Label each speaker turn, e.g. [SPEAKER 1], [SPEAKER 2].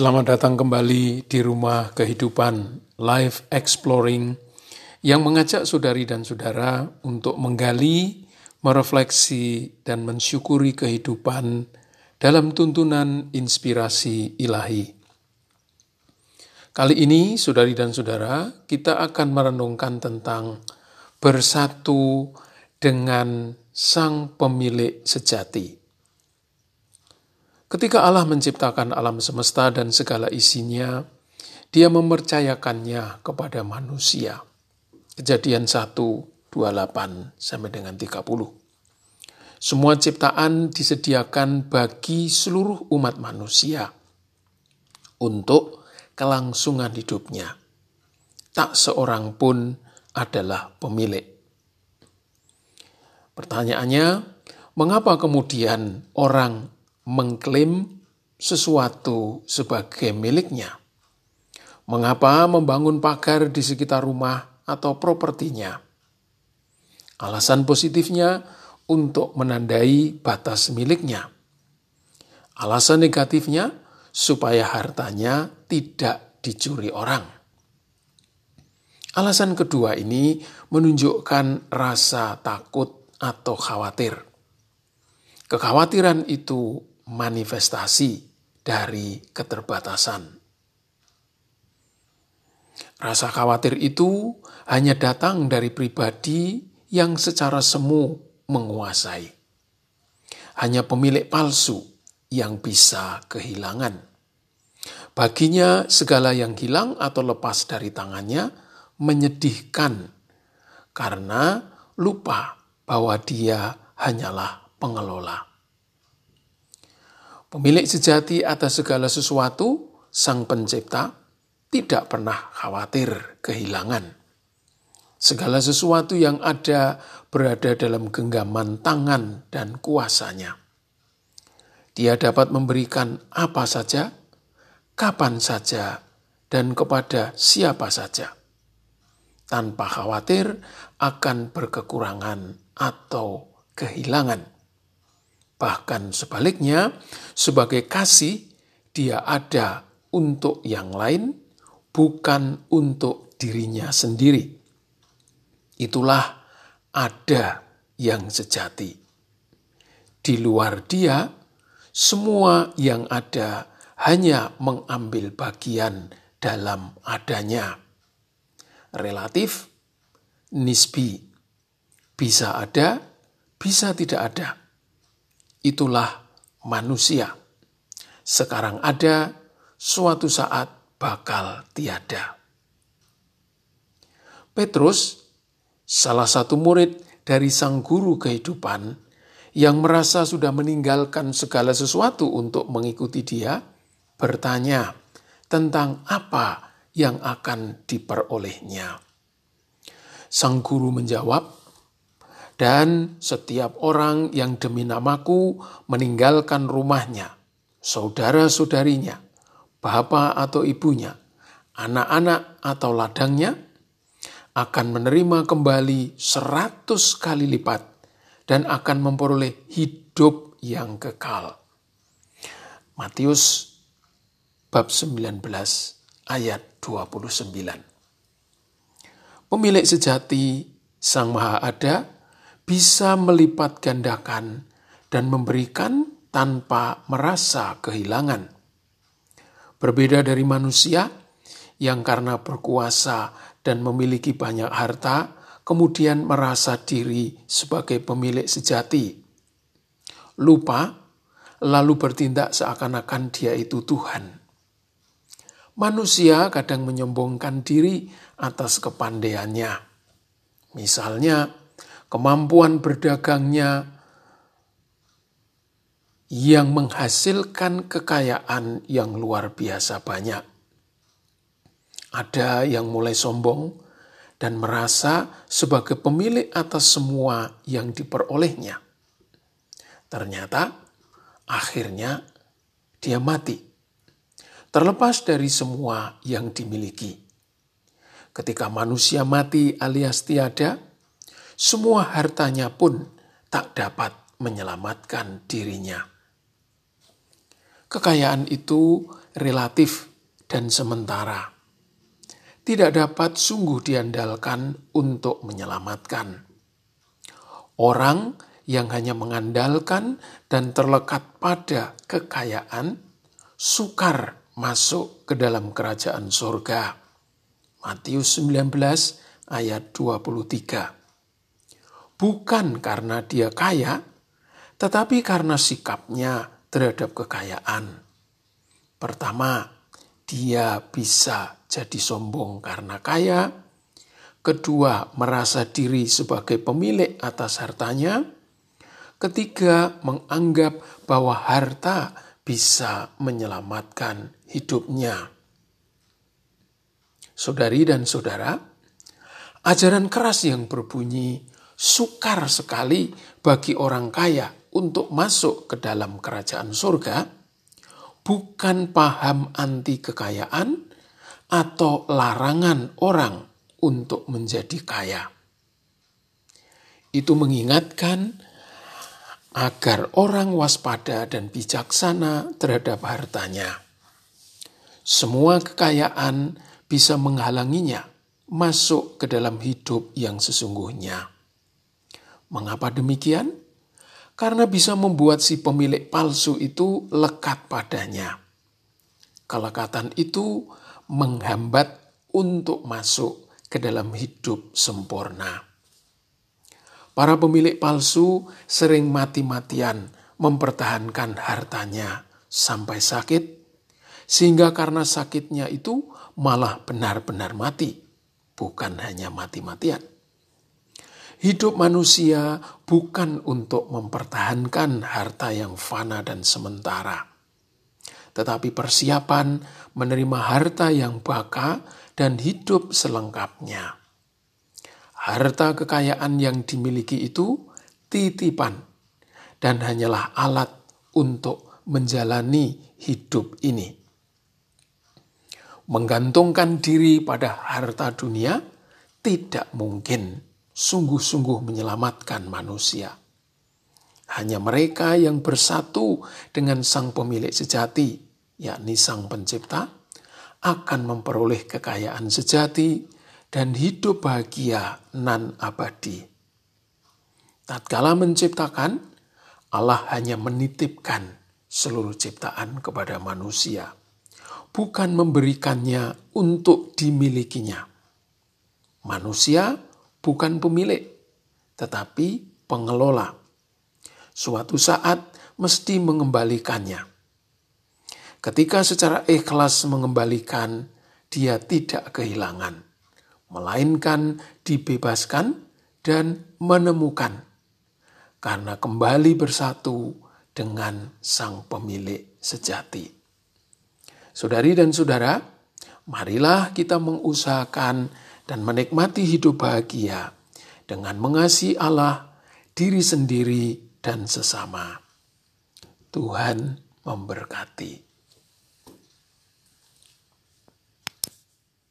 [SPEAKER 1] Selamat datang kembali di rumah kehidupan Life Exploring yang mengajak saudari dan saudara untuk menggali, merefleksi, dan mensyukuri kehidupan dalam tuntunan inspirasi ilahi. Kali ini, saudari dan saudara, kita akan merenungkan tentang bersatu dengan Sang Pemilik Sejati. Ketika Allah menciptakan alam semesta dan segala isinya, dia mempercayakannya kepada manusia. Kejadian 1, 28 sampai dengan 30. Semua ciptaan disediakan bagi seluruh umat manusia untuk kelangsungan hidupnya. Tak seorang pun adalah pemilik. Pertanyaannya, mengapa kemudian orang mengklaim sesuatu sebagai miliknya. Mengapa membangun pagar di sekitar rumah atau propertinya? Alasan positifnya untuk menandai batas miliknya. Alasan negatifnya supaya hartanya tidak dicuri orang. Alasan kedua ini menunjukkan rasa takut atau khawatir. Kekhawatiran itu manifestasi dari keterbatasan. Rasa khawatir itu hanya datang dari pribadi yang secara semu menguasai. Hanya pemilik palsu yang bisa kehilangan. Baginya segala yang hilang atau lepas dari tangannya menyedihkan karena lupa bahwa dia hanyalah pengelola. Pemilik sejati atas segala sesuatu, Sang Pencipta, tidak pernah khawatir kehilangan. Segala sesuatu yang ada berada dalam genggaman tangan dan kuasanya. Dia dapat memberikan apa saja, kapan saja, dan kepada siapa saja, tanpa khawatir akan berkekurangan atau kehilangan. Bahkan sebaliknya, sebagai kasih, dia ada untuk yang lain, bukan untuk dirinya sendiri. Itulah ada yang sejati. Di luar dia, semua yang ada hanya mengambil bagian dalam adanya. Relatif, nisbi, bisa ada, bisa tidak ada itulah manusia. Sekarang ada, suatu saat bakal tiada. Petrus, salah satu murid dari sang guru kehidupan yang merasa sudah meninggalkan segala sesuatu untuk mengikuti dia, bertanya tentang apa yang akan diperolehnya. Sang guru menjawab, dan setiap orang yang demi namaku meninggalkan rumahnya, saudara-saudarinya, bapak atau ibunya, anak-anak atau ladangnya, akan menerima kembali seratus kali lipat dan akan memperoleh hidup yang kekal. Matius bab 19 ayat 29. Pemilik sejati Sang Maha Ada bisa melipat gandakan dan memberikan tanpa merasa kehilangan. Berbeda dari manusia yang karena berkuasa dan memiliki banyak harta, kemudian merasa diri sebagai pemilik sejati. Lupa, lalu bertindak seakan-akan dia itu Tuhan. Manusia kadang menyombongkan diri atas kepandaiannya. Misalnya, kemampuan berdagangnya yang menghasilkan kekayaan yang luar biasa banyak. Ada yang mulai sombong dan merasa sebagai pemilik atas semua yang diperolehnya. Ternyata akhirnya dia mati, terlepas dari semua yang dimiliki. Ketika manusia mati alias tiada, semua hartanya pun tak dapat menyelamatkan dirinya. kekayaan itu relatif dan sementara. Tidak dapat sungguh diandalkan untuk menyelamatkan. Orang yang hanya mengandalkan dan terlekat pada kekayaan, sukar masuk ke dalam kerajaan surga. Matius 19 ayat 23. Bukan karena dia kaya, tetapi karena sikapnya terhadap kekayaan. Pertama, dia bisa jadi sombong karena kaya. Kedua, merasa diri sebagai pemilik atas hartanya. Ketiga, menganggap bahwa harta bisa menyelamatkan hidupnya. Saudari dan saudara, ajaran keras yang berbunyi sukar sekali bagi orang kaya untuk masuk ke dalam kerajaan surga bukan paham anti kekayaan atau larangan orang untuk menjadi kaya. Itu mengingatkan agar orang waspada dan bijaksana terhadap hartanya. Semua kekayaan bisa menghalanginya masuk ke dalam hidup yang sesungguhnya. Mengapa demikian? Karena bisa membuat si pemilik palsu itu lekat padanya. Kelekatan itu menghambat untuk masuk ke dalam hidup sempurna. Para pemilik palsu sering mati-matian mempertahankan hartanya sampai sakit, sehingga karena sakitnya itu malah benar-benar mati, bukan hanya mati-matian. Hidup manusia bukan untuk mempertahankan harta yang fana dan sementara, tetapi persiapan menerima harta yang baka dan hidup selengkapnya. Harta kekayaan yang dimiliki itu titipan dan hanyalah alat untuk menjalani hidup ini. Menggantungkan diri pada harta dunia tidak mungkin sungguh-sungguh menyelamatkan manusia. Hanya mereka yang bersatu dengan Sang Pemilik sejati, yakni Sang Pencipta, akan memperoleh kekayaan sejati dan hidup bahagia nan abadi. Tatkala menciptakan, Allah hanya menitipkan seluruh ciptaan kepada manusia, bukan memberikannya untuk dimilikinya. Manusia bukan pemilik, tetapi pengelola. Suatu saat mesti mengembalikannya. Ketika secara ikhlas mengembalikan, dia tidak kehilangan melainkan dibebaskan dan menemukan, karena kembali bersatu dengan Sang Pemilik sejati. Saudari dan saudara, marilah kita mengusahakan dan menikmati hidup bahagia dengan mengasihi Allah, diri sendiri, dan sesama. Tuhan memberkati.